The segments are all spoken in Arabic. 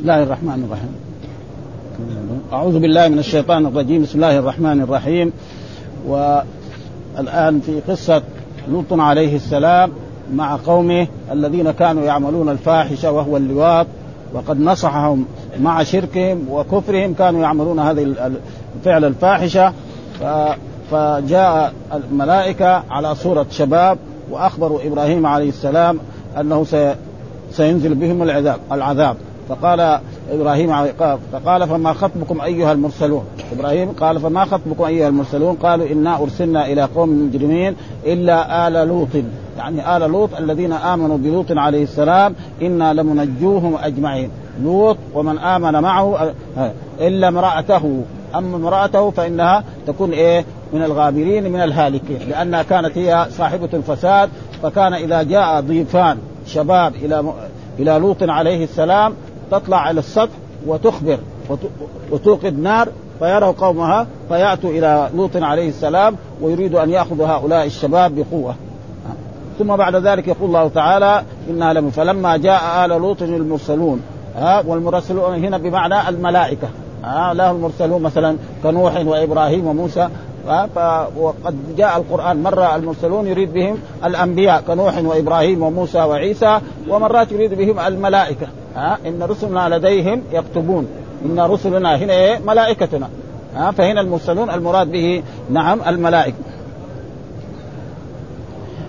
الله الرحمن الرحيم. أعوذ بالله من الشيطان الرجيم. بسم الله الرحمن الرحيم. والآن في قصة لوط عليه السلام مع قومه الذين كانوا يعملون الفاحشة وهو اللواط وقد نصحهم مع شركهم وكفرهم كانوا يعملون هذه الفعل الفاحشة. فجاء الملائكة على صورة شباب وأخبروا إبراهيم عليه السلام أنه سينزل بهم العذاب العذاب. فقال إبراهيم فقال فما خطبكم أيها المرسلون؟ إبراهيم قال فما خطبكم أيها المرسلون؟ قالوا إنا أرسلنا إلى قوم مجرمين إلا آل لوط. يعني آل لوط الذين آمنوا بلوط عليه السلام إنا لمنجوهم أجمعين. لوط ومن آمن معه إلا امرأته. أما امرأته فإنها تكون إيه؟ من الغابرين من الهالكين لأنها كانت هي صاحبة الفساد فكان إذا جاء ضيفان شباب إلى إلى لوط عليه السلام تطلع على السطح وتخبر وتوقد نار فيروا قومها فيأتوا إلى لوط عليه السلام ويريد أن ياخذ هؤلاء الشباب بقوة. ثم بعد ذلك يقول الله تعالى إنا لم فلما جاء آل لوط المرسلون ها والمرسلون هنا بمعنى الملائكة. ها له المرسلون مثلا كنوح وإبراهيم وموسى وقد جاء القرآن. مرة المرسلون يريد بهم الأنبياء كنوح وإبراهيم وموسى وعيسى ومرات يريد بهم الملائكة. ها؟ إن رسلنا لديهم يكتبون. إن رسلنا هنا إيه ملائكتنا. ها؟ فهنا المرسلون المراد به نعم الملائكة.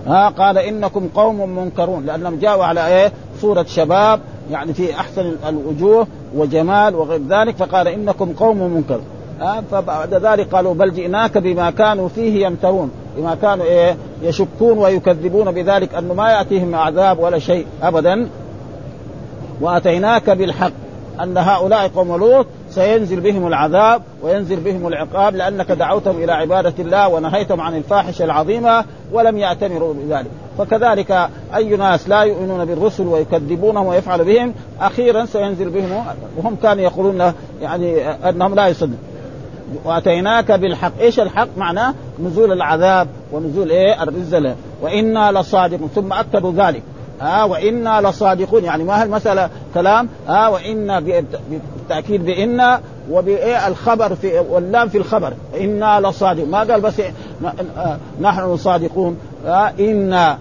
ها؟ قال إنكم قوم منكرون. لأنهم جاءوا على إيه؟ صورة شباب يعني في أحسن الوجوه وجمال وغير ذلك. فقال إنكم قوم منكرون فبعد ذلك قالوا بل جئناك بما كانوا فيه يمترون. بما كانوا إيه؟ يشكون ويكذبون بذلك أنه ما يأتيهم عذاب ولا شيء ابدا. واتيناك بالحق أن هؤلاء قوم لوط سينزل بهم العذاب وينزل بهم العقاب لأنك دعوتهم إلى عبادة الله ونهيتهم عن الفاحشة العظيمة ولم يأتمروا بذلك. فكذلك أي ناس لا يؤمنون بالرسل ويكذبونهم ويفعل بهم أخيرا سينزل بهم وهم كانوا يقولون يعني أنهم لا يصدقون وأتيناك بالحق، إيش الحق؟ معناه نزول العذاب ونزول إيه؟ الرزل. وإنا لصادقون. ثم أكدوا ذلك. ها وإنا لصادقون. يعني ما المساله كلام ها وإنا بالتأكيد بإن وبإيه الخبر في واللام في الخبر. إنا لصادقون. ما قال بس آه نحن صادقون. أنا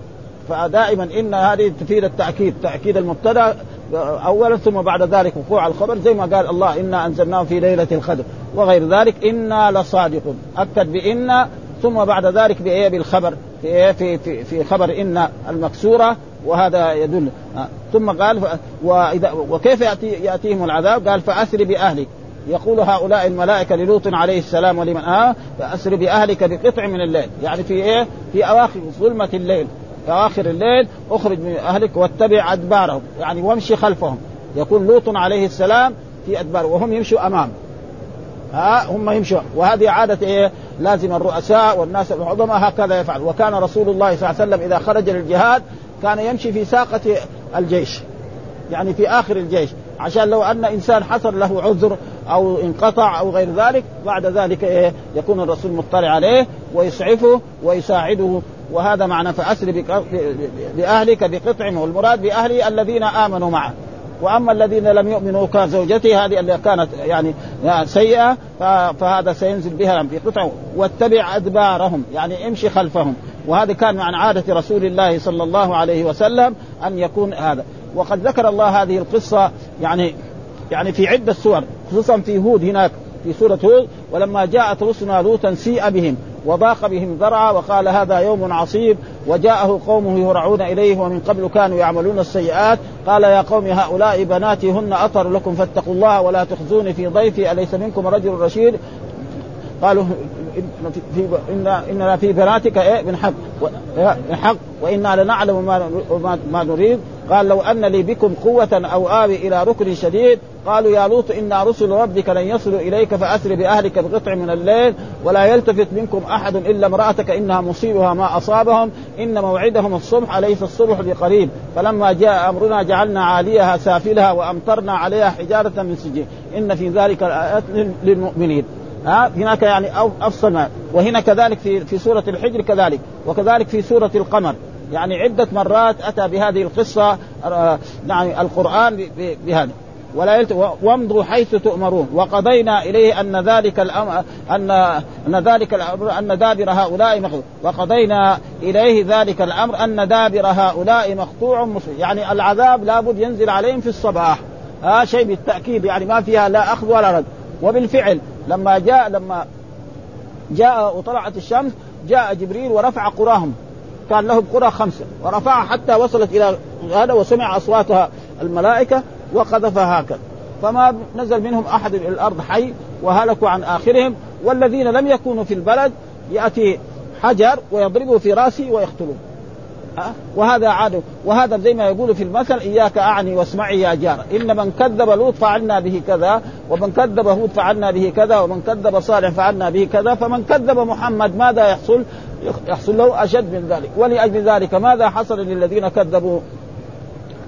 فدائما إن هذه تفيد التأكيد تأكيد المبتدأ اولا ثم بعد ذلك وقوع الخبر زي ما قال الله إنا أنزلناه في ليلة القدر. وغير ذلك إنا لصادقون. أكد بإن ثم بعد ذلك بإيه بالخبر. في إيه في في, في خبر إن المكسورة. وهذا يدل. آه. ثم قال ف... وإذا وكيف يأتي يأتيهم العذاب؟ قال فأسر بأهلك. يقول هؤلاء الملائكة للوط عليه السلام ولمن؟ آه. فأسر بأهلك بقطع من الليل. يعني في إيه؟ في أواخر ظلمة الليل. في أواخر الليل اخرج من أهلك واتبع أدبارهم. يعني وامشي خلفهم. يقول لوط عليه السلام في أدبار وهم يمشوا أمام. ها هم يمشوا. وهذه عادة إيه؟ لازم الرؤساء والناس العظماء هكذا يفعل وكان رسول الله صلى الله عليه وسلم إذا خرج للجهاد كان يمشي في ساقة الجيش يعني في آخر الجيش عشان لو أن إنسان حصل له عذر أو انقطع أو غير ذلك بعد ذلك إيه يكون الرسول مطلع عليه ويسعفه ويساعده. وهذا معنى فأسر بأهلك بقطع والمراد بأهلي الذين آمنوا معه. وأما الذين لم يؤمنوا كزوجته هذه اللي كانت يعني سيئة فهذا سينزل بها بقطع واتبع أدبارهم يعني امشي خلفهم. وهذا كان عن عادة رسول الله صلى الله عليه وسلم أن يكون هذا. وقد ذكر الله هذه القصة يعني يعني في عدة سور خصوصا في هود هناك في سورة هود ولما جاءت رسلنا لوطا سيء بهم وضاق بهم ذرعا وقال هذا يوم عصيب وجاءه قومه يهرعون إليه ومن قبل كانوا يعملون السيئات. قال يا قوم هؤلاء بناتي هن أطهر لكم فاتقوا الله ولا تخزوني في ضيفي أليس منكم رجل رشيد؟ قالوا إن إننا في بناتك إيه من حق وإنا لنعلم ما ما نريد قال لو أن لي بكم قوة أو آوي إلى ركن شديد قالوا يا لوط إنا رسل ربك لن يصلوا إليك فأسر بأهلك بقطع من الليل ولا يلتفت منكم أحد إلا امرأتك إنها مصيبها ما أصابهم إن موعدهم الصبح أليس الصبح بقريب فلما جاء أمرنا جعلنا عاليها سافلها وأمطرنا عليها حجارة من سجين إن في ذلك للمؤمنين ها؟ هناك يعني أفصل ما. وهنا كذلك في في سورة الحجر كذلك. وكذلك في سورة القمر. يعني عدة مرات أتى بهذه القصة يعني القرآن بهذا ولا يلت... وامضوا حيث تؤمرون. وقضينا إليه أن ذلك الامر ان أن ذلك الامر أن دابر هؤلاء مقطوع وقضينا إليه ذلك الأمر أن دابر هؤلاء مقطوع مصر يعني العذاب لابد ينزل عليهم في الصباح. آه شيء بالتأكيد. يعني ما فيها لا أخذ ولا رد. وبالفعل لما جاء لما جاء وطلعت الشمس جاء جبريل ورفع قراهم. كان لهم قرى خمسة. ورفعها حتى وصلت إلى هذا وسمع أصواتها الملائكة وقذفها هكذا. فما نزل منهم أحد إلى الأرض حي وهلكوا عن آخرهم. والذين لم يكونوا في البلد يأتي حجر ويضربه في راسه ويقتلوه وهذا عاد وهذا زي ما يقول في المثل إياك أعني واسمعي يا جار. إن من كذب لوط فعلنا به كذا ومن كذب هود فعلنا به كذا ومن كذب صالح فعلنا به كذا فمن كذب محمد ماذا يحصل؟ يحصل له أشد من ذلك. ولأجل ذلك ماذا حصل للذين كذبوا؟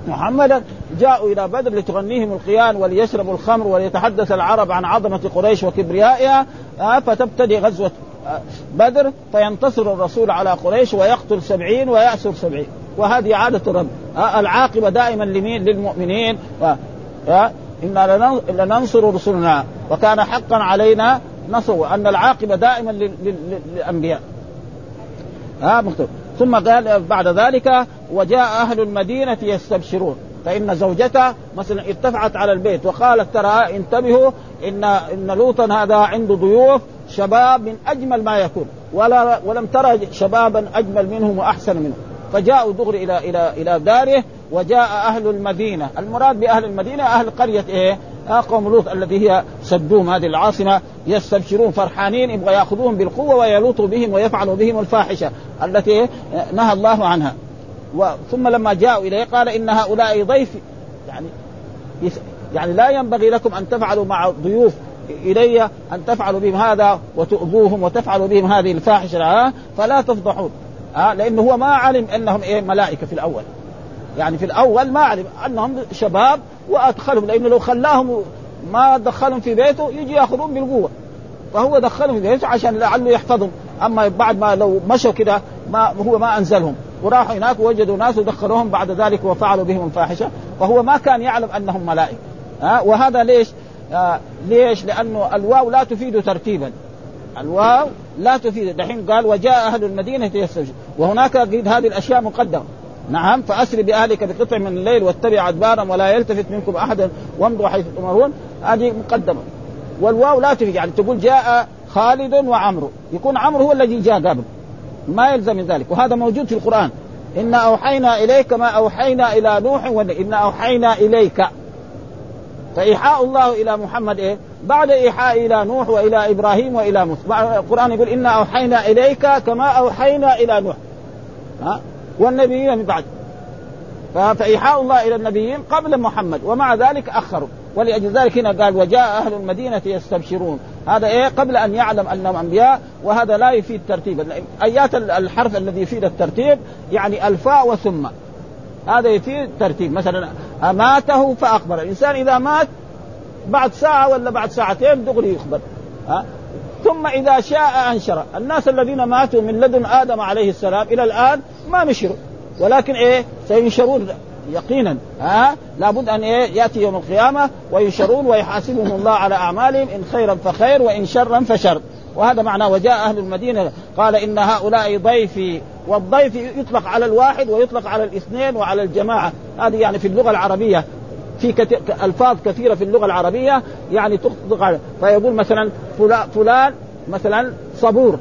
محمدا جاءوا إلى بدر لتغنيهم القيان وليشربوا الخمر وليتحدث العرب عن عظمة قريش وكبريائها فتبتدي غزوة بدر فينتصر الرسول على قريش ويقتل سبعين ويأسر سبعين. وهذه عادة الرب. العاقبة دائما لمين؟ للمؤمنين. إنا لننصر رسلنا. وكان حقا علينا نصر. أن العاقبة دائما للأنبياء. ها ثم قال بعد ذلك وجاء أهل المدينة يستبشرون. فإن زوجته مثلا ارتفعت على البيت. وقالت ترى انتبهوا إن إن لوطا هذا عنده ضيوف شباب من أجمل ما يكون. ولا ولم ترى شبابا أجمل منهم وأحسن منهم. فجاءوا دغري إلى إلى إلى داره وجاء أهل المدينة. المراد بأهل المدينة أهل قرية إيه؟ قوم لوط الذي هي سدوم هذه العاصمة. يستبشرون فرحانين يبغى يأخذوهم بالقوة ويلوطوا بهم ويفعلوا بهم الفاحشة التي نهى الله عنها. ثم لما جاءوا إليه قال إن هؤلاء ضيفي. يعني يعني لا ينبغي لكم أن تفعلوا مع ضيوف إلي أن تفعلوا بهم هذا وتؤذوهم وتفعلوا بهم هذه الفاحشة فلا تفضحون آه لأنه هو ما علم أنهم إيه ملائكة في الأول يعني في الأول ما علم أنهم شباب وأدخلهم لأنه لو خلاهم ما دخلهم في بيته يجي يأخذون بالقوة فهو دخلهم في بيته عشان لعله يحفظهم أما بعد ما لو مشوا كده ما هو ما أنزلهم وراحوا هناك ووجدوا ناس ودخلوهم بعد ذلك وفعلوا بهم الفاحشة فهو ما كان يعلم أنهم ملائكة ها أه؟ وهذا ليش؟ آه ليش؟ لأنه الواو لا تفيد ترتيبا. الواو لا تفيد. دحين قال وجاء أهل المدينة يستوجب. وهناك قيد هذه الأشياء مقدمه نعم فأسر باهلك بقطع من الليل واتبع ادبارهم ولا يلتفت منكم احدا وامضوا حيث تمرون هذه مقدمة. والواو لا تفيد. يعني تقول جاء خالد وعمرو. يكون عمرو هو الذي جاء قبل. ما يلزم من ذلك. وهذا موجود في القرآن. إنا أوحينا إليك ما أوحينا إلى نوح إنا أوحينا إليك. فإيحاء الله إلى محمد إيه؟ بعد إيحاء إلى نوح وإلى إبراهيم وإلى موسى. القرآن يقول إنا أوحينا إليك كما أوحينا إلى نوح. ها؟ والنبيين من بعد. فإيحاء الله إلى النبيين قبل محمد ومع ذلك أخروا. ولأجل ذلك هنا قال وجاء أهل المدينة يستبشرون. هذا إيه؟ قبل أن يعلم أنهم أنبياء وهذا لا يفيد ترتيبا أيات الحرف الذي يفيد الترتيب يعني ألفاء وثم هذا يفيد ترتيب. مثلا أماته فأخبر الإنسان إذا مات بعد ساعة ولا بعد ساعتين دغري يخبر. ها؟ ثم إذا شاء أنشر. الناس الذين ماتوا من لدن آدم عليه السلام إلى الآن ما نشروا. ولكن إيه؟ سينشرون يقينا. ها؟ لابد أن إيه؟ يأتي يوم القيامة وينشرون ويحاسبهم الله على أعمالهم. إن خيرا فخير وإن شرا فشر. وهذا معناه وجاء أهل المدينة قال إن هؤلاء ضيفي والضيف يطلق على الواحد ويطلق على الاثنين وعلى الجماعة. هذه يعني في اللغة العربية. في كتير ألفاظ كثيرة في اللغة العربية يعني تطلق على فيقول مثلا فلان مثلا صبور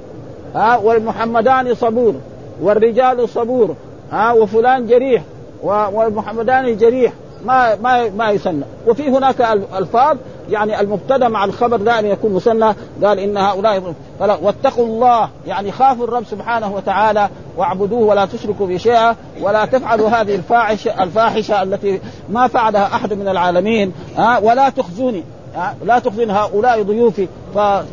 ها والمحمدان صبور والرجال صبور ها وفلان جريح والمحمدان جريح. ما ما ما يسنى وفي هناك ألفاظ يعني المبتدأ مع الخبر دائما يكون مثنى قال إن هؤلاء واتقوا الله يعني خافوا الرب سبحانه وتعالى واعبدوه ولا تشركوا به شيئا ولا تفعلوا هذه الفاحشة الفاحشة التي ما فعلها أحد من العالمين ها ولا تخزوني لا تخزن هؤلاء ضيوفي.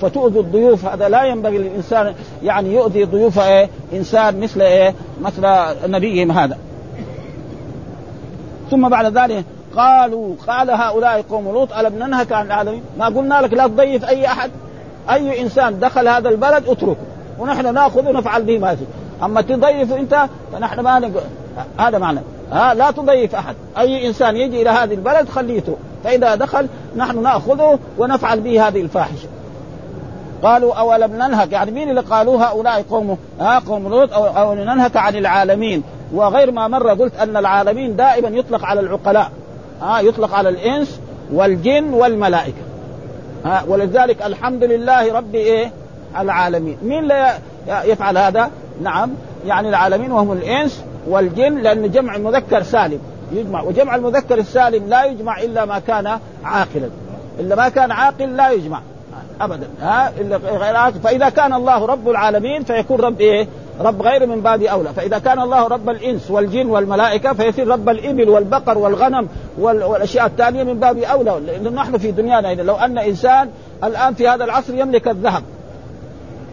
فتؤذوا الضيوف هذا لا ينبغي للإنسان يعني يؤذي ضيوف إيه إنسان مثل إيه مثل نبيهم هذا. ثم بعد ذلك قالوا قال هؤلاء قوم لوط ألم ننهك عن العالمين؟ ما قلنا لك لا تضيف أي أحد. أي إنسان دخل هذا البلد اتركه ونحن نأخذ ونفعل به ما أما تضيف أنت فنحن ما نقول. هذا معنى. ها لا تضيف أحد. أي إنسان يجي إلى هذه البلد خليه فإذا دخل نحن نأخذه ونفعل به هذه الفاحشة. قالوا أولم ننهك؟ يعني مين اللي قالوا هؤلاء قوم؟ ها قوم لوط أو, أو ننهك عن العالمين؟ وغير ما مره قلت أن العالمين دائما يطلق على العقلاء. ها يطلق على الإنس والجن والملائكة. ها ولذلك الحمد لله رب إيه؟ العالمين. مين لا يفعل هذا؟ نعم يعني العالمين وهم الإنس والجن لأن جمع المذكر سالم. يجمع وجمع المذكر السالم لا يجمع إلا ما كان عاقلا. إلا ما كان عاقل لا يجمع. ابدا. ها إلا غير فإذا كان الله رب العالمين فيكون رب إيه؟ رب غير من باب أولى، فإذا كان الله رب الإنس والجن والملائكة فيصير رب الإبل والبقر والغنم والأشياء الثانية من باب أولى، لأنه نحن في دنيانا لو أن إنسان الآن في هذا العصر يملك الذهب.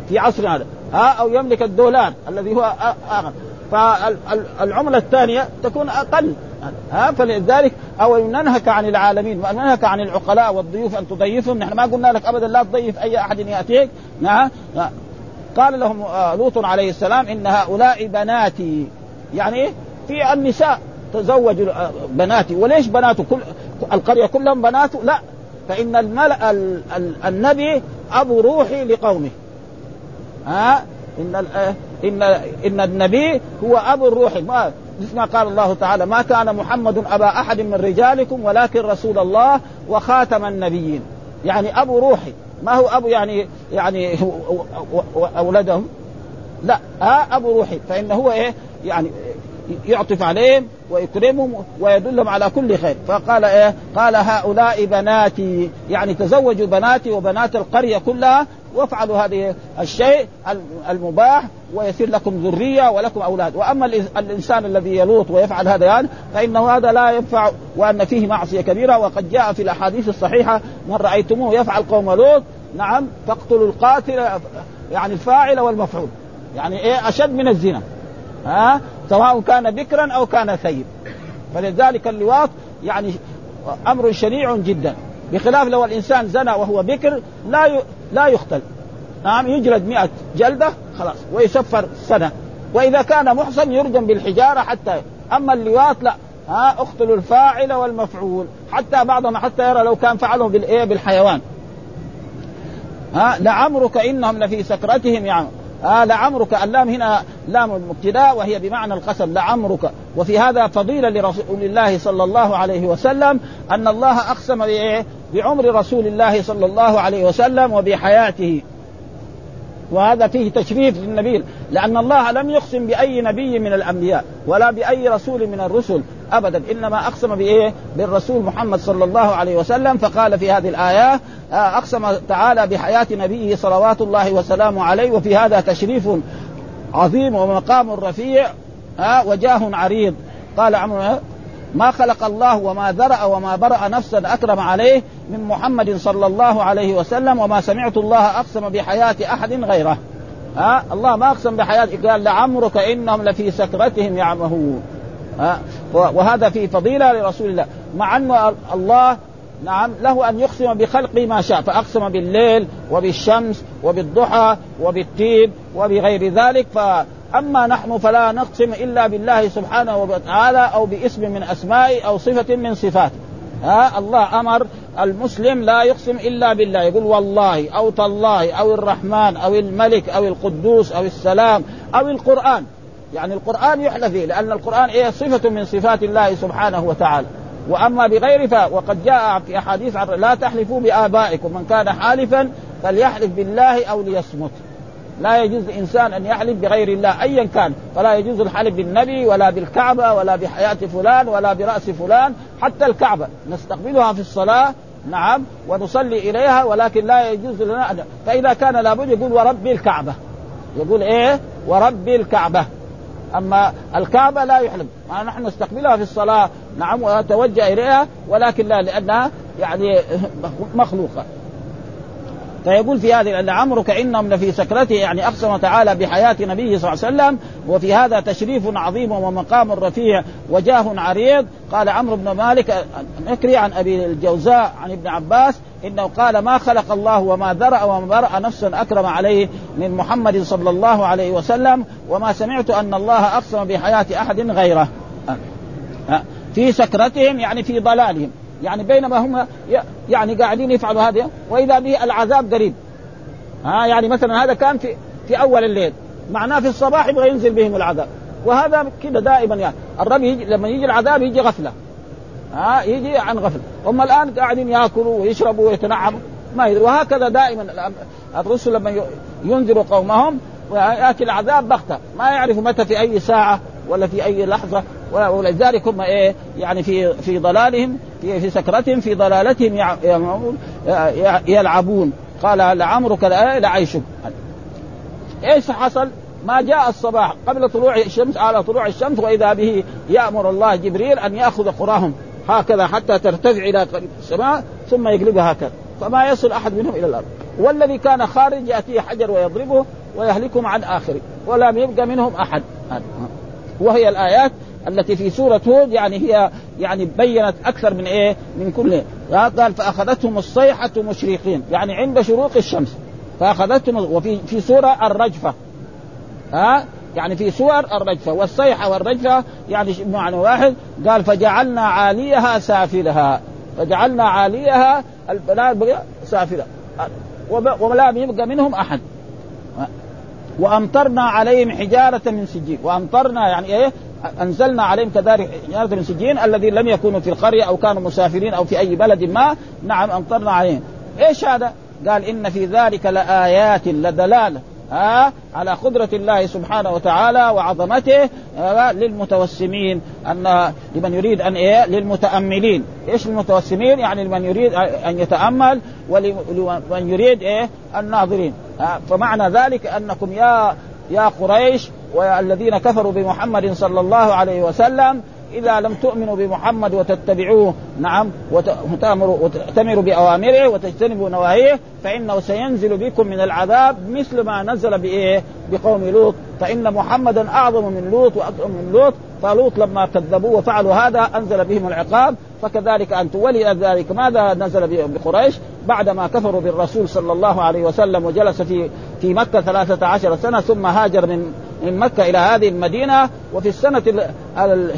في عصر هذا. ها؟ أو يملك الدولار الذي هو اغنى فالعمله الثانية تكون أقل. ها؟ فلذلك أو ننهك عن العالمين ننهك عن العقلاء والضيوف أن تضيفهم. نحن ما قلنا لك ابدا لا تضيف أي أحد يأتيك. نعم قال لهم آه، لوط عليه السلام إن هؤلاء بناتي. يعني في النساء تزوجوا آه، بناتي. وليش بناته؟ كل القرية كلهم بناته لا. فإن الملأ النبي أبو روحي لقومه. ها؟ إن إن إن النبي هو أبو الروح. ما مثل ما قال الله تعالى ما كان محمد أبا أحد من رجالكم ولكن رسول الله وخاتم النبيين. يعني أبو روحي. ما هو أبو يعني يعني أولادهم؟ لا ها أبو روحي فانه هو إيه؟ يعني يعطف عليهم ويكرمهم ويدلهم على كل خير. فقال إيه؟ قال هؤلاء بناتي يعني تزوجوا بناتي وبنات القرية كلها وافعلوا هذه الشيء المباح ويصير لكم ذرية ولكم أولاد. وأما الإنسان الذي يلوط ويفعل هذا يعني فإنه هذا لا ينفع وأن فيه معصية كبيرة. وقد جاء في الأحاديث الصحيحة من رأيتموه يفعل قوم لوط نعم تقتلوا القاتل يعني الفاعل والمفعول. يعني إيه؟ أشد من الزنا. ها؟ سواء كان بكرا أو كان ثيب. فلذلك اللواط يعني أمر شنيع جدا. بخلاف لو الإنسان زنى وهو بكر لا ي... لا يقتل نعم يجلد مئة جلدة خلاص ويسفر سنة. وإذا كان محصن يرجم بالحجارة حتى أما اللواط لا. ها اقتلوا الفاعل والمفعول. حتى بعضهم حتى يرى لو كان فعله بالإيه بالحيوان. ها لعمرك إنهم لفي سكرتهم يعني آه لعمرك اللام هنا لام المبتداء وهي بمعنى القسم لعمرك. وفي هذا فضيلة لرسول الله صلى الله عليه وسلم أن الله أقسم بإيه؟ بعمر رسول الله صلى الله عليه وسلم وبحياته. وهذا فيه تشريف للنبي لأن الله لم يقسم بأي نبي من الأنبياء ولا بأي رسول من الرسل. أبدا. إنما أقسم بإيه؟ بالرسول محمد صلى الله عليه وسلم. فقال في هذه الآية آه، أقسم تعالى بحياة نبيه صلوات الله وسلامه عليه وفي هذا تشريف عظيم ومقام رفيع ها وجاه عريض. قال عمرو ما خلق الله وما ذرأ وما برأ نفسا أكرم عليه من محمد صلى الله عليه وسلم وما سمعت الله أقسم بحياة أحد غيره. ها الله ما أقسم بحياة قال لعمرك إنهم لفي سكرتهم يعمهون. ها؟ وهذا فيه فضيلة لرسول الله. مع أن الله نعم له أن يقسم بخلقه ما شاء فأقسم بالليل وبالشمس وبالضحى وبالتين وبغير ذلك فأما نحن فلا نقسم إلا بالله سبحانه وتعالى أو باسم من اسمائه أو صفة من صفاته ها؟ الله أمر المسلم لا يقسم إلا بالله. يقول والله أو تالله أو الرحمن أو الملك أو القدوس أو السلام أو القرآن. يعني القرآن يحلف فيه لأن القرآن إيه؟ صفة من صفات الله سبحانه وتعالى. وأما بغير ف وقد جاء في أحاديث عن لا تحلفوا بآبائكم من كان حالفا فليحلف بالله أو ليصمت. لا يجوز لانسان أن يحلف بغير الله ايا كان. فلا يجوز الحلف بالنبي ولا بالكعبة ولا بحياة فلان ولا برأس فلان حتى الكعبة. نستقبلها في الصلاة نعم ونصلي إليها ولكن لا يجوز لنا أن فإذا كان لابد يقول ورب الكعبة. يقول إيه؟ ورب الكعبة. أما الكعبة لا يحلم نحن نستقبلها في الصلاة. نعم ونتوجه إليها ولكن لا لأنها يعني مخلوقة. فيقول في هذه أن عمرك إنهم لفي سكرته يعني أقسم تعالى بحياة نبيه صلى الله عليه وسلم وفي هذا تشريف عظيم ومقام رفيع وجاه عريض. قال عمرو بن مالك نكري عن أبي الجوزاء عن ابن عباس إنه قال ما خلق الله وما ذرأ وما برأ نفسا أكرم عليه من محمد صلى الله عليه وسلم وما سمعت أن الله أقسم بحياة أحد غيره. في سكرتهم يعني في ضلالهم. يعني بينما هم يعني قاعدين يفعلوا هذا وإذا به العذاب قريب. ها يعني مثلا هذا كان في في أول الليل معناه في الصباح يبغى ينزل بهم العذاب. وهذا كده دائما يعني. الرب يجي لما يجي العذاب يجي غفلة. ها يجي عن غفلة. هم الآن قاعدين يأكلوا ويشربوا ويتنعموا. ما يدري. وهكذا دائما الرسل لما ينذروا قومهم وياتي العذاب بغتة. ما يعرفوا متى في أي ساعة ولا في أي لحظة. ولذلك هم إيه يعني في في ضلالهم في في سكرتهم في ضلالتهم يلعبون. قال لعمرك لعيشك. إيش حصل؟ ما جاء الصباح قبل طلوع الشمس على طلوع الشمس وإذا به يأمر الله جبريل أن يأخذ قراهم. هكذا حتى ترتفع إلى السماء ثم يقلبها هكذا. فما يصل أحد منهم إلى الأرض. والذي كان خارج ياتيه حجر ويضربه ويهلكهم عن آخره ولم يبقى منهم أحد. وهي الآيات التي في سورة هود يعني هي يعني بينت أكثر من إيه؟ من كل. قال فأخذتهم الصيحة مشرقين يعني عند شروق الشمس. فأخذتهم وفي في سورة الرجفة. ها؟ يعني في سور الرجفة. والصيحة والرجفة يعني معنى واحد قال فجعلنا عاليها سافلها. فجعلنا عاليها سافلة. ولم يبقى منهم أحد. وأمطرنا عليهم حجارة من سجين. وأمطرنا يعني إيه؟ أنزلنا عليهم كذلك حجارة من سجين الذين لم يكونوا في القرية أو كانوا مسافرين أو في أي بلد ما. نعم أمطرنا عليهم. إيش هذا؟ قال إن في ذلك لآيات لدلالة ها؟ على قدرة الله سبحانه وتعالى وعظمته للمتوسمين أن لمن يريد أن إيه؟ للمتأملين. إيش المتوسمين؟ يعني لمن يريد أن يتأمل ولمن يريد إيه؟ الناظرين. فمعنى ذلك أنكم يا يا قريش والذين كفروا بمحمد صلى الله عليه وسلم إذا لم تؤمنوا بمحمد وتتبعوه نعم وتأتمروا بأوامره وتجتنبوا نواهيه فإنه سينزل بكم من العذاب مثل ما نزل بإيه؟ بقوم لوط. فإن محمدا أعظم من لوط وأكرم من لوط. فلوط لما كذبوه وفعلوا هذا أنزل بهم العقاب. فكذلك أنتم ولذلك ماذا نزل بقريش؟ بعدما كفروا بالرسول صلى الله عليه وسلم وجلس في في مكة ثلاثة عشر سنة ثم هاجر من من مكة إلى هذه المدينة. وفي السنة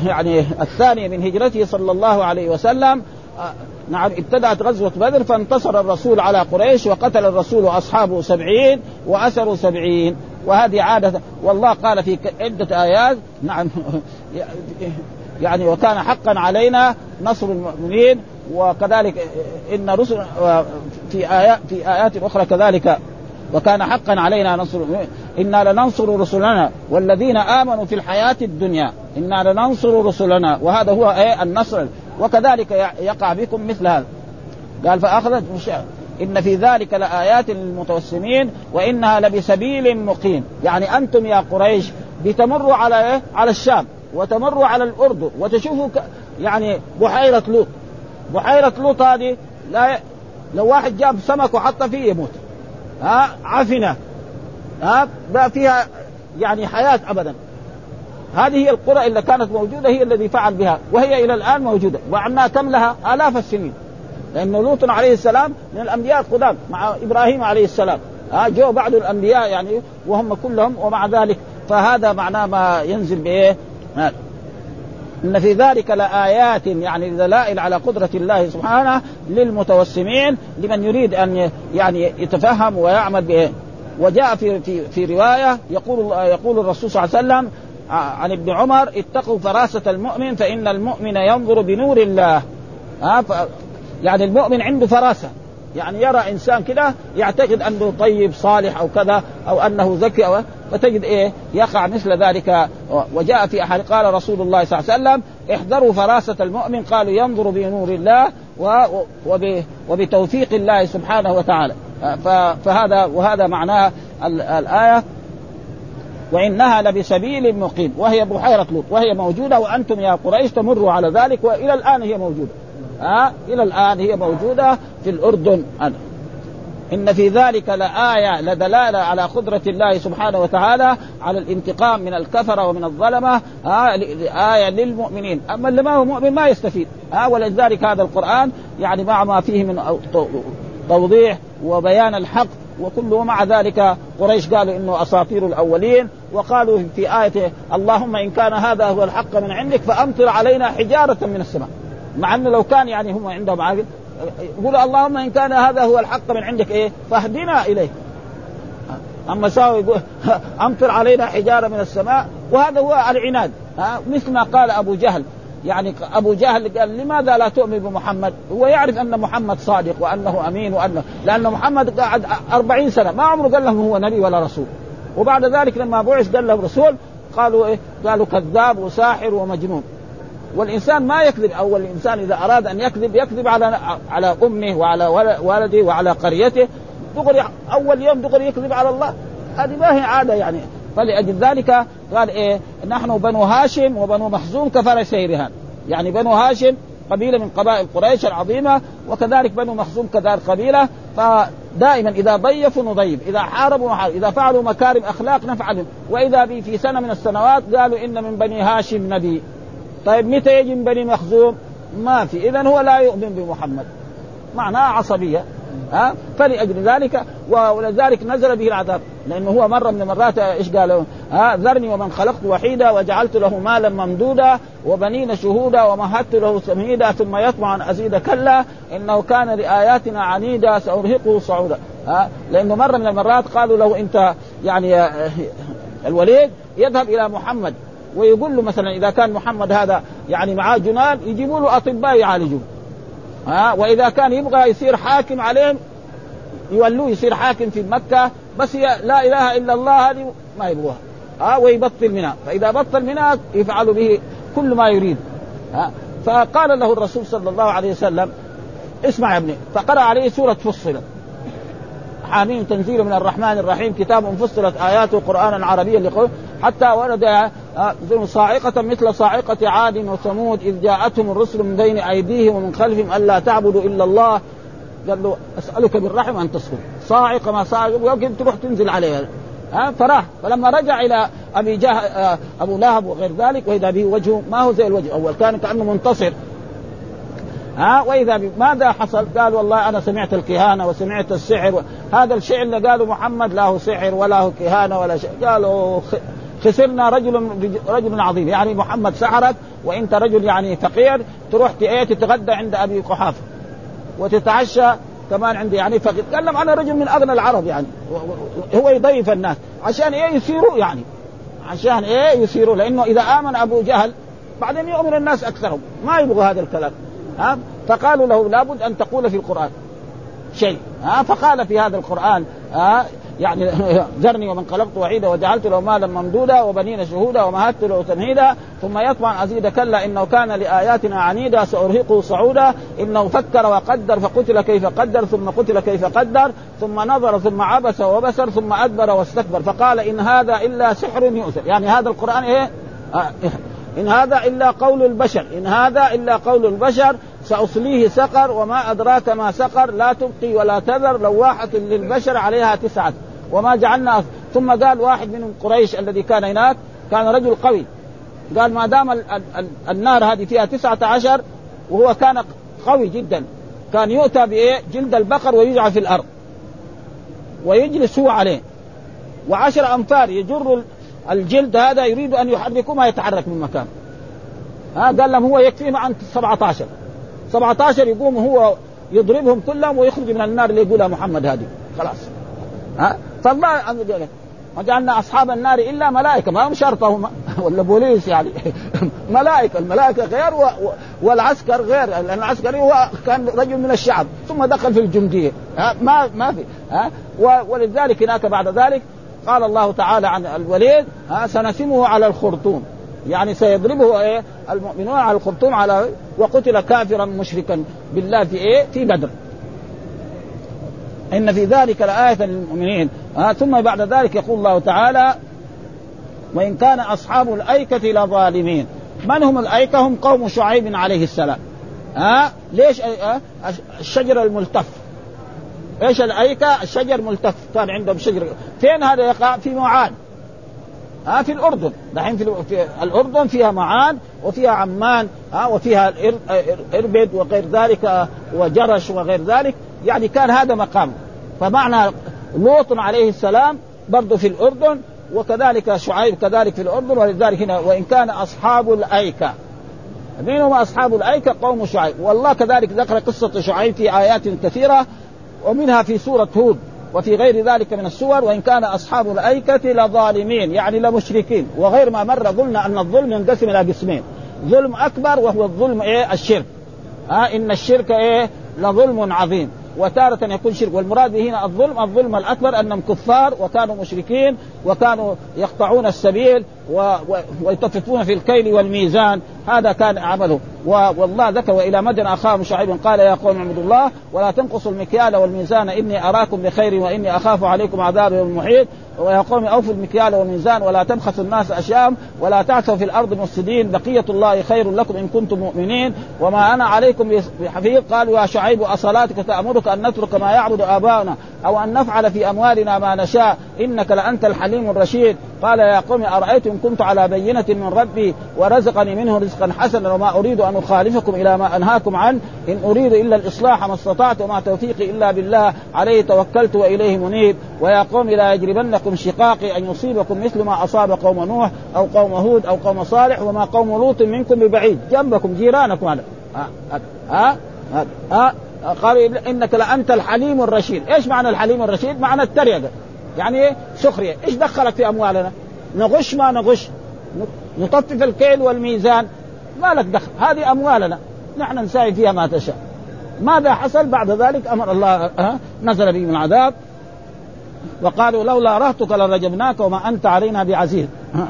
يعني الثانية من هجرته صلى الله عليه وسلم آه، نعم ابتدأت غزوة بدر فانتصر الرسول على قريش وقتل الرسول وأصحابه سبعين وأسروا سبعين. وهذه عادة والله قال في عدة آيات نعم يعني وكان حقا علينا نصر المؤمنين وكذلك إن رسل في آيات في آيات أخرى كذلك وكان حقا علينا نصر إنا لننصر رسلنا والذين آمنوا في الحياة الدنيا. إنا لننصر رسلنا وهذا هو إيه؟ النصر. وكذلك يقع بكم مثل هذا. قال فأخذت إن في ذلك لآيات للمتوسمين وإنها لبسبيل مقيم. يعني أنتم يا قريش بتمروا على إيه؟ على الشام. وتمروا على الاردن وتشوفوا يعني بحيرة لوط. بحيرة لوط هذه لا لو واحد جاب سمك وحط فيه يموت. ها عفنة. ها بقى فيها يعني حياة ابدا. هذه هي القرى اللي كانت موجودة هي الذي فعل بها وهي إلى الآن موجودة. وعنا كم لها آلاف السنين. لأن لوط عليه السلام من الأنبياء القدام مع إبراهيم عليه السلام. ها جو بعض الأنبياء يعني وهم كلهم ومع ذلك. فهذا معناه ما ينزل إن في ذلك لآيات يعني دلائل على قدرة الله سبحانه للمتوسمين لمن يريد أن يعني يتفهم ويعمل به وجاء في في في رواية يقول يقول الرسول صلى الله عليه وسلم عن ابن عمر اتقوا فراسة المؤمن فإن المؤمن ينظر بنور الله. ها يعني المؤمن عنده فراسة يعني يرى إنسان كده يعتقد أنه طيب صالح أو كذا أو أنه ذكي أو فتجد إيه يقع مثل ذلك. وجاء في احد قال رسول الله صلى الله عليه وسلم احذروا فراسه المؤمن. قالوا ينظر بنور الله وبتوفيق الله سبحانه وتعالى. فهذا وهذا معناه الآية. وإنها لبسبيل مقيم. وهي بحيرة لوط. وهي موجودة. وأنتم يا قريش تمروا على ذلك. وإلى الآن هي موجودة. ها؟ إلى الآن هي موجودة في الأردن إن في ذلك لآية لدلالة على قدرة الله سبحانه وتعالى على الانتقام من الكفرة ومن الظلمة آية للمؤمنين. أما اللي ما هو مؤمن ما يستفيد ها؟ ولذلك هذا القرآن يعني مع ما فيه من توضيح وبيان الحق وكله مع ذلك قريش قالوا إنه أساطير الأولين وقالوا في آية اللهم إن كان هذا هو الحق من عندك فأمطر علينا حجارة من السماء. مع أنه لو كان يعني هم عندهم عاقل يقول اللهم إن كان هذا هو الحق من عندك إيه؟ فاهدنا إليه. أما ساوي يقول أمطر علينا حجارة من السماء وهذا هو العناد. ها؟ مثل ما قال أبو جهل. يعني أبو جهل قال لماذا لا تؤمن بمحمد؟ هو يعرف أن محمد صادق وأنه أمين وأنه لأن محمد قعد أربعين سنة ما عمره قال لهم هو نبي ولا رسول. وبعد ذلك لما بعث قال لهم رسول قالوا إيه؟ قالوا كذاب وساحر ومجنون. والإنسان ما يكذب. أو الانسان إذا أراد أن يكذب يكذب على على أمه وعلى ولده وعلى قريته. دغري أول يوم دغري يكذب على الله. هذه ما هي عادة يعني. فلأجل ذلك قال إيه نحن بنو هاشم وبنو مخزوم كفرسي رهان يعني بنو هاشم قبيلة من قبائل قريش العظيمة وكذلك بنو مخزوم كذلك قبيلة. فدائما إذا ضيفوا نضيف إذا حاربوا نحارب إذا فعلوا مكارم أخلاق نفعل. وإذا بي في سنة من السنوات قالوا إن من بني هاشم نبي. طيب متى يجي من بني مخزوم؟ ما في. اذا هو لا يؤمن بمحمد. معناها عصبية ها؟ فلأجل ذلك ولذلك نزل به العذاب. لأنه هو مرة من المرات إيش قال ها؟ ذرني ومن خلقت وحيدا وجعلت له مالا ممدودا وبنين شهودا ومهدت له تمهيدا ثم يطمع أن أزيد. كلا إنه كان لآياتنا عنيدا سأرهقه صعودا. ها؟ لأنه مرة من المرات قالوا له أنت يعني الوليد يذهب إلى محمد. ويقول له مثلا إذا كان محمد هذا يعني معاه جنان يجيبوا له أطباء يعالجوه. ها؟ وإذا كان يبغى يصير حاكم عليهم يولوه يصير حاكم في مكة بس هي لا إله إلا الله هذه ما يبغوها. ها؟ ويبطل منها. فإذا بطل منها يفعل به كل ما يريد. ها؟ فقال له الرسول صلى الله عليه وسلم اسمع يا ابني فقرأ عليه سورة فصلت. حاميم تنزيل من الرحمن الرحيم. كتاب فصلت آياته قرآنا عربيا لقول حتى ورد آه، صاعقة مثل صاعقة عاد وثمود إذ جاءتهم الرسل من بين أيديهم ومن خلفهم ألا تعبدوا إلا الله. قال له أسألك بالرحم أن تصبر صاعقة ما صاعقة يمكن تروح تنزل عليها ها فراح. فلما رجع إلى أبي جه آه، أبو لهب وغير ذلك وإذا به وجهه ما هو زي الوجه الأول؟ كان كأنه منتصر. ها وإذا ماذا حصل؟ قال والله أنا سمعت الكهانة وسمعت السحر هذا الشعر اللي قالوا محمد لا هو سحر ولا هو كهانة ولا شيء. قالوا خسرنا رجل رجل عظيم. يعني محمد سحرك وأنت رجل يعني فقير تروح إيه تتغدى عند أبي قحافة وتتعشى كمان عندي يعني فقير. قال أنا رجل من أغنى العرب يعني. هو يضيف الناس. عشان إيه يصيروا يعني؟ عشان إيه يصيروا لأنه إذا آمن أبو جهل بعدين يؤمن الناس أكثرهم. ما يبغوا هذا الكلام. ها؟ فقالوا له لابد أن تقول في القرآن شيء ها؟ فقال في هذا القرآن ها؟ يعني ذرني ومن خلقت وعيدا وجعلت له مالا ممدودا وبنين شهودا ومهدت له تمهيدا ثم يطمع أزيد كلا إنه كان لآياتنا عنيدا سأرهقه صعودا إنه فكر وقدر فقتل كيف قدر ثم قتل كيف قدر ثم نظر ثم عبس وبسر ثم أدبر واستكبر فقال إن هذا إلا سحر يؤثر. يعني هذا القرآن إيه؟ آه إن هذا إلا قول البشر. إن هذا إلا قول البشر سأصليه سقر وما أدراك ما سقر لا تبقي ولا تذر لواحة للبشر عليها تسعة. وما جعلنا ثم قال واحد من قريش الذي كان هناك كان رجل قوي. قال ما دام النار هذه فيها تسعة عشر وهو كان قوي جدا كان يؤتى بإيه جلد البقر ويجعل في الأرض ويجلس هو عليه. وعشر أنفار يجر الجلد هذا يريد أن يحركه ما يتحرك من مكانه ها قال لهم هو يكفي مع 17 17 يقوم هو يضربهم كلهم ويخرج من النار اللي يقولها محمد هذه خلاص. ها؟ فالله ما جعلنا أصحاب النار إلا ملائكة ما هم شرطه هم ولا بوليس يعني. ملائكة الملائكة غير و... والعسكر غير. لأن العسكري هو كان رجل من الشعب ثم دخل في الجندية. ها؟ ما ما في. ها؟ ولذلك هناك بعد ذلك قال الله تعالى عن الوليد ها سنسمه على الخرطوم. يعني سيضربه إيه؟ المؤمنون على الخرطوم على وقتل كافرا مشركا. بالله في إيه؟ في بدر. إن في ذلك لآية للمؤمنين. آه ثم بعد ذلك يقول الله تعالى وإن كان أصحاب الأيكة لظالمين. من هم الأيكة؟ هم قوم شعيب عليه السلام. ها ليش؟ آه الشجر الملتف. إيش الايكة الشجر ملتف. كان عندهم شجر. فين هذا يقع في معان. ها في الأردن. دحين في, الأردن فيها معان وفيها عمان ها وفيها إربد وغير ذلك وجرش وغير ذلك. يعني كان هذا مقام. فمعنى لوط عليه السلام برضه في الأردن وكذلك شعيب كذلك في الأردن ولذلك هنا وإن كان أصحاب الأيكة. من هم أصحاب الأيكة قوم شعيب. والله كذلك ذكر قصة شعيب في آيات كثيرة. ومنها في سورة هود وفي غير ذلك من السور وإن كان أصحاب الأيكة لظالمين يعني لمشركين. وغير ما مر قلنا أن الظلم ينقسم إلى قسمين. ظلم أكبر وهو الظلم إيه؟ الشرك. ها إن الشرك إيه؟ لظلم عظيم. وتارة يكون شرك. والمراد هنا الظلم الظلم الأكبر أنهم كفار وكانوا مشركين وكانوا يقطعون السبيل و... في الكيل والميزان. هذا كان عمله. و... والله ذكر وإلى مدن أخاهم شعيب قال يا قوم اعبدوا الله ولا تنقصوا المكيال والميزان إني أراكم بخير وإني أخاف عليكم عذاب يوم محيط. ويا قوم أوفوا المكيال والميزان ولا تبخسوا الناس أشياءهم ولا تعثوا في الأرض مفسدين. بقية الله خير لكم إن كنتم مؤمنين. وما أنا عليكم بحفيظ. قالوا يا شعيب أصلاتك تأمرك أن نترك ما يعبد آباؤنا. أو أن نفعل في أموالنا ما نشاء. إنك لأنت الحليم الرشيد. قال يا قوم أرأيتم كنت على بينة من ربي ورزقني منه رزقا حسنا وما أريد أن أخالفكم إلى ما أنهاكم عنه إن أريد إلا الإصلاح ما استطعت وما توفيقي إلا بالله. عليه توكلت وإليه منيب. ويا قوم لا يجرمنكم شقاقي أن يصيبكم مثل ما أصاب قوم نوح أو قوم هود أو قوم صالح وما قوم لوط منكم ببعيد. جنبكم جيرانكم هذا. ها, ها؟ قالوا إنك لأنت الحليم الرشيد، إيش معنى الحليم الرشيد؟ معنى التريقة. يعني إيه؟ سخرية، إيش دخلك في أموالنا؟ نغش ما نغش. نطفف الكيل والميزان. ما لك دخل، هذه أموالنا. نحن نساعد فيها ما تشاء. ماذا حصل؟ بعد ذلك أمر الله نزل بهم العذاب. وقالوا لولا رهتك لرجمناك وما أنت علينا بعزيز.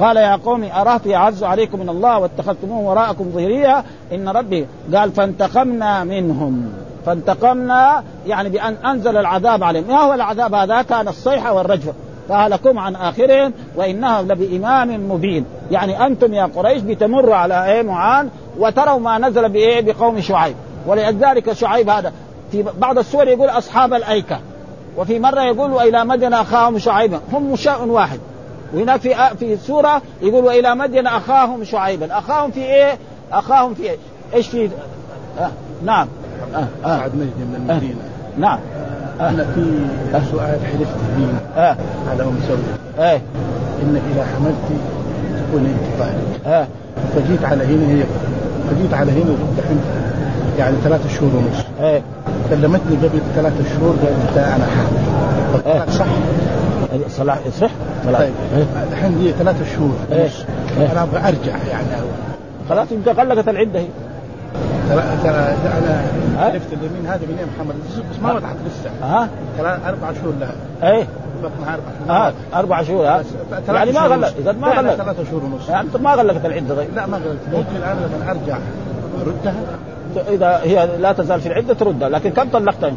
قال يا قوم أرهت يعز عليكم من الله واتخذتموه وراءكم ظهريا إن ربي قال فانتقمنا منهم. فانتقمنا يعني بأن أنزل العذاب عليهم. ما هو العذاب هذا؟ كان الصيحة والرجفة فهلكم عن آخرهم وإنهم لبإمام مبين. يعني أنتم يا قريش بتمروا على إيه؟ معان وتروا ما نزل بإيه؟ بقوم شعيب. ولذلك شعيب هذا في بعض السور يقول أصحاب الأيكة. وفي مرة يقول إلى مدن أخاهم شعيبا. هم مشاء واحد. وهناك في في سورة يقول وإلى مدين أخاهم شعيبا. أخاهم في إيه؟ أخاهم في إيش؟ إيش في؟ آه نعم. آه آه. سعد مجدي من المدينة. آه نعم. آه أنا في سؤال حلفت به آه. على ام سوده آه. انك اذا حملت تكون انت طالب آه. فجيت على هنا هي فجيت على هنا دحين يعني ثلاثة شهور ونص. آه. كلمتني قبل ثلاثة شهور قالت أنا حامل. آه. صح. صلاح يصح؟ طيب. الحين هي ثلاثة شهور. إيه. ونص إيه. أنا أبغى أرجع يعني. خلاص انت غلقت العده هي ترى ترى أنا؟ عرفت اليمين هذا من محمد. بس ما وضحت لسه. ها؟ ثلاث أربع شهور لها إيه. بطنها أربع شهور. ها أربع شهور ها؟ يعني ما شهور غلق ونص. إذا ما لا، لا، غلق ثلاثة شهور ونص. يعني ما غلقت العده طيب لا ما قلت. ممكن أنا لما أرجع. اردها إذا هي لا تزال في العدة تردها لكن كم طلقتها؟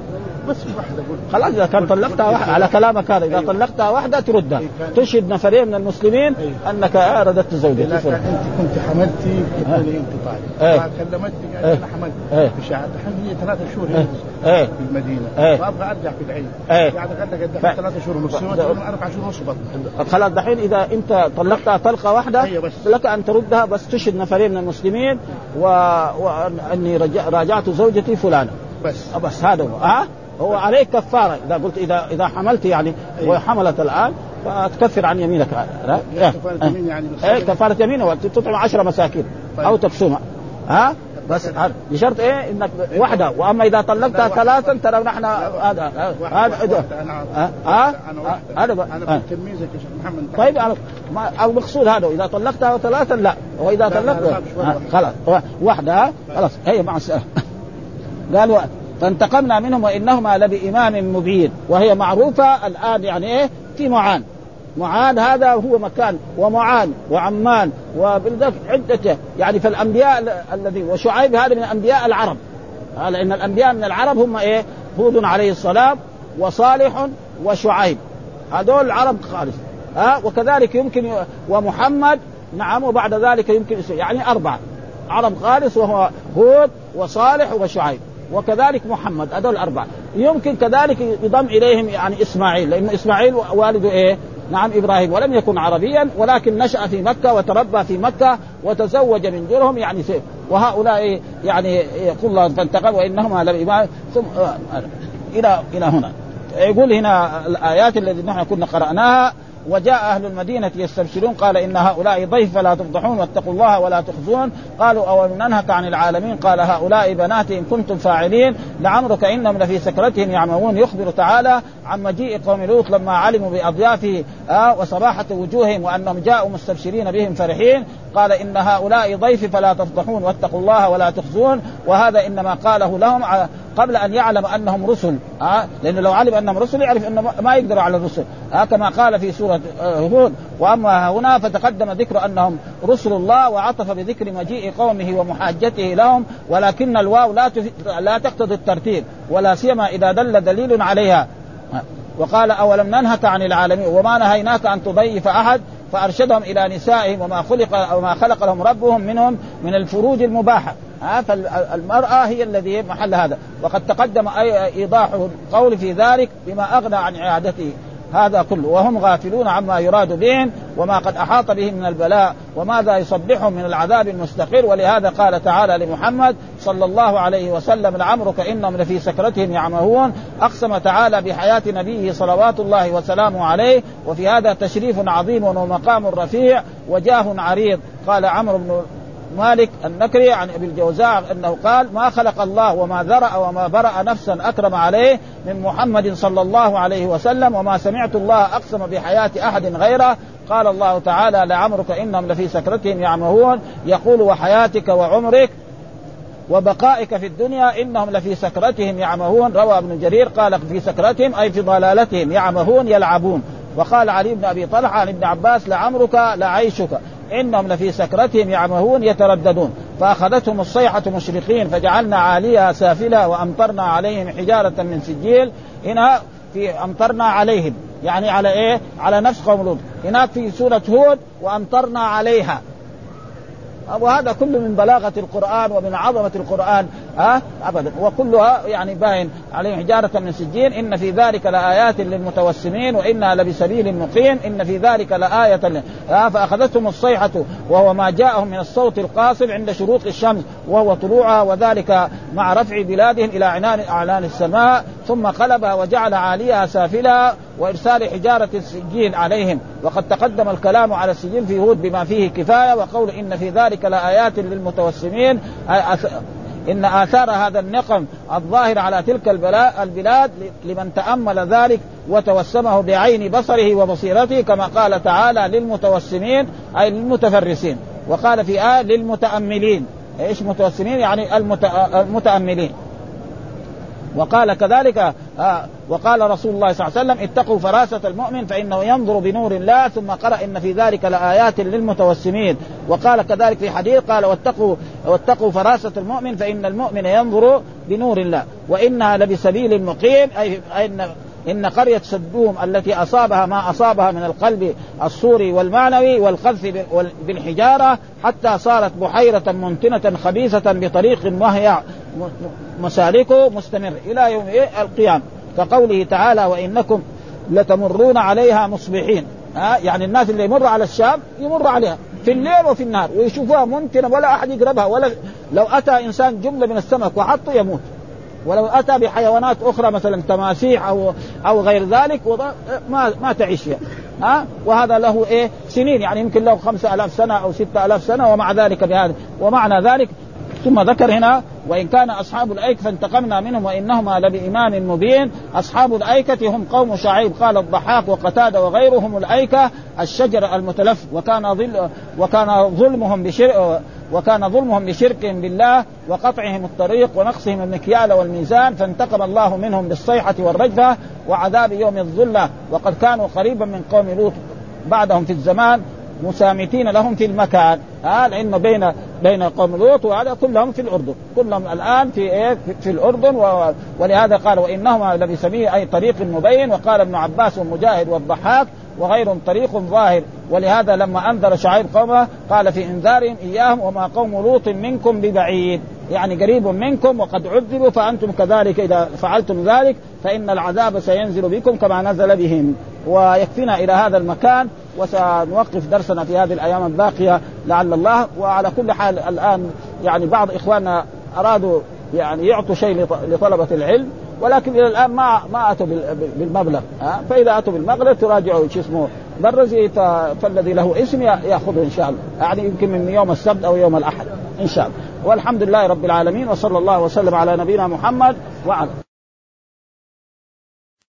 بس واحدة خلاص إذا كان طلقتها واحدة على كلامك هذا إذا. طلقتها واحدة تردها إيه تشهد نفرين من المسلمين أيوة. أنك رددت زوجتي فلان. أنت كنت حملتي تكوني انت طالب إيه. فكلمتني إيه. قالت أنا حملت إيه. بشهادة الحين هي ثلاثة شهور إيه. هي إيه في المدينة إيه. وأبغى أرجع في العيد إيه. قاعد ف- الدحين ثلاثة شهور ونص أربع شهور ونص خلاص دحين إذا أنت طلقتها طلقة واحدة أيوة. لك أن تردها بس تشهد نفرين من المسلمين و... واني. راجعت زوجتي فلانة بس بس هذا هو ها هو عليك كفارة. إذا قلت اذا إذا حملت يعني أيوة. وحملت الآن فتكفر عن يمينك. هذا لا، كفارة يمين يعني إيه كفارة يمين وتطعم عشرة مساكين طيب. أو تكسوها ها؟ بس هذا بشرط إيه؟ إنك واحدة وأما إذا طلقتها لا، ثلاثا ترى نحن هذا هذا ها ها؟ هذا. أنا ها. تلميذك يا شيخ محمد. طيب أو مقصود هذا. إذا طلقتها ثلاثا لا. وإذا لا، لا، طلقت لا، مش ها، واحدة. خلاص. واحدة ها؟ خلاص. هي مع السلامه قالوا فانتقمنا منهم وإنهما لبإمام مبين وهي معروفة الآن يعني إيه؟ في معان. معان هذا هو مكان ومعان وعمان وبالذات عدة يعني فالأنبياء ال- الذي وشعيب هذا من أنبياء العرب. آه، لأن الأنبياء من العرب هم إيه؟ هود عليه السلام وصالح وشعيب. هذول العرب خالص. ها وكذلك يمكن ومحمد نعم وبعد ذلك يمكن يعني أربعة. عرب خالص وهو هود وصالح وشعيب. وكذلك محمد هذول الأربعة يمكن كذلك يضم إليهم يعني إسماعيل لأنه إسماعيل والده إيه؟ نعم إبراهيم. ولم يكن عربيا ولكن نشأ في مكة وتربى في مكة وتزوج من درهم يعني سيف. وهؤلاء يعني يقول الله فانتقم وإنهما لبإمام ثم إلى إلى هنا. يقول هنا الآيات التي نحن كنا قرأناها. وجاء أهل المدينة يستبشرون قال إن هؤلاء ضيف فلا تفضحون واتقوا الله ولا تخزون. قالوا أو ننهك عن العالمين؟ قال هؤلاء بناتي إن كنتم فاعلين لعمرك إنهم لفي سكرتهم يعمهون. يخبر تعالى عن مجيء قوم لوط لما علموا باضيافه آه وصباحة وجوههم وأنهم جاءوا مستبشرين بهم فرحين. قال إن هؤلاء ضيفي فلا تفضحون واتقوا الله ولا تخزون. وهذا إنما قاله لهم قبل أن يعلم أنهم رسل آه لأنه لو علم أنهم رسل يعرف إنه ما يقدر على الرسل آه كما قال في سورة آه، هود وأما هنا فتقدم ذكر أنهم رسل الله وعطف بذكر مجيء قومه ومحاجته لهم ولكن الواو لا لا تقتضي الترتيب ولا سيما إذا دل دليل عليها. وقال أولم ننهك عن العالمين؟ وما نهيناك أن تضيف أحد؟ فأرشدهم إلى نسائهم وما خلق وما خلق لهم ربهم منهم من الفروج المباحة. ها فالمرأة هي الذي محل هذا. وقد تقدم إيضاح القول في ذلك بما أغنى عن إعادته. هذا كله وهم غافلون عما يراد بهم وما قد أحاط بهم من البلاء وماذا يصبحهم من العذاب المستقر؟ ولهذا قال تعالى لمحمد صلى الله عليه وسلم لعمرك إنهم لفي سكرتهم يعمهون. أقسم تعالى بحياة نبيه صلوات الله وسلامه عليه وفي هذا تشريف عظيم ومقام رفيع وجاه عريض. قال عمرو بن مالك النكري عن أبي الجوزاء أنه قال ما خلق الله وما ذرأ وما برأ نفسا أكرم عليه من محمد صلى الله عليه وسلم وما سمعت الله أقسم بحياة أحد غيره. قال الله تعالى لعمرك إنهم لفي سكرتهم يعمهون. يقول وحياتك وعمرك وبقائك في الدنيا إنهم لفي سكرتهم يعمهون. روى ابن جرير قال في سكرتهم أي في ضلالتهم يعمهون يلعبون. وقال علي بن أبي طلحة عن ابن عباس لعمرك لعيشك. إنهم لفي سكرتهم يعمهون يترددون. فأخذتهم الصيحة مشرقين فجعلنا عاليها سافلة وأمطرنا عليهم حجارة من سجيل. هنا في أمطرنا عليهم. يعني على إيه؟ على نفس قوم لوط. هناك في سورة هود وأمطرنا عليها. وهذا كله من بلاغة القرآن ومن عظمة القرآن. ها؟ ابدا. وكلها يعني باين عليه حجارة من سجين إن في ذلك لآيات للمتوسمين وإنا لبسبيل مقيم. إن في ذلك لآية ها؟ فأخذتهم الصيحة وهو ما جاءهم من الصوت القاصر عند شروق الشمس وهو طلوعها وذلك مع رفع بلادهم إلى عنان أعلان السماء. ثم قلبها وجعل عاليها سافلها وإرسال حجارة السجين عليهم. وقد تقدم الكلام على السجين في هود بما فيه كفاية وقول إن في ذلك لآيات للمتوسمين إن آثار هذا النقم الظاهر على تلك البلاد لمن تأمل ذلك وتوسمه بعين بصره وبصيرته كما قال تعالى للمتوسمين أي للمتفرسين. وقال في آية للمتأملين. إيش متوسمين؟ يعني المتأملين. وقال كذلك آه وقال رسول الله صلى الله عليه وسلم اتقوا فراسة المؤمن فإنه ينظر بنور الله ثم قرأ إن في ذلك لآيات للمتوسمين. وقال كذلك في حديث قال واتقوا واتقوا فراسة المؤمن فإن المؤمن ينظر بنور الله وإنها لبسبيل مقيم أي أن إن قرية سدوم التي أصابها ما أصابها من القلب الصوري والمعنوي والقذف بالحجارة حتى صارت بحيرة منتنة خبيثة بطريق وهي مسالكه مستمر إلى يوم إيه؟ القيامة. كقوله تعالى وإنكم لتمرون عليها مصبحين. ها؟ يعني الناس اللي يمر على الشام يمر عليها في الليل وفي النهار ويشوفوها منتنة ولا أحد يقربها ولا لو أتى إنسان جملة من السمك وحطه يموت. ولو أتى بحيوانات أخرى مثلا تماسيح أو أو غير ذلك ما ما تعيش فيها. ها؟ وهذا له إيه؟ سنين يعني يمكن له خمسة ألاف سنة أو ستة ألاف سنة ومع ذلك بهذا. ومعنى ذلك ثم ذكر هنا وإن كان أصحاب الأيكة فانتقمنا منهم وإنهما لبإمام مبين. أصحاب الأيكة هم قوم شعيب قال الضحاك وقتادة وغيرهم الأيكة الشجر المتلف. وكان ظل وكان ظلمهم بشر وكان ظلمهم بشركهم بالله وقطعهم الطريق ونقصهم المكيال والميزان فانتقم الله منهم بالصيحة والرجفة وعذاب يوم الظلة. وقد كانوا قريبا من قوم لوط بعدهم في الزمان. مسامتين لهم في المكان. آه لأنه بين بين قوم لوط وهذا كلهم في الأردن. كلهم الآن في إيه؟ في الأردن و... ولهذا قال وإنهما لبسبيل أي طريق مبين. وقال ابن عباس ومجاهد والضحاك وغيرهم طريق ظاهر. ولهذا لما أنذر شعيب قومه قال في إنذارهم إياهم وما قوم لوط منكم ببعيد. يعني قريب منكم وقد عذبوا فأنتم كذلك إذا فعلتم ذلك فإن العذاب سينزل بكم كما نزل بهم. ويكفينا إلى هذا المكان وسنوقف درسنا في هذه الأيام الباقية لعل الله. وعلى كل حال الآن يعني بعض إخواننا أرادوا يعني يعطوا شيء لطلبة العلم ولكن إلى الآن ما ما أتوا بالمبلغ ها؟ فإذا أتوا بالمبلغ تراجعوا شو اسمه برزي فالذي له اسم يأخذه إن شاء الله. يعني يمكن من يوم السبت أو يوم الأحد إن شاء الله. والحمد لله رب العالمين وصلى الله وسلم على نبينا محمد وعلى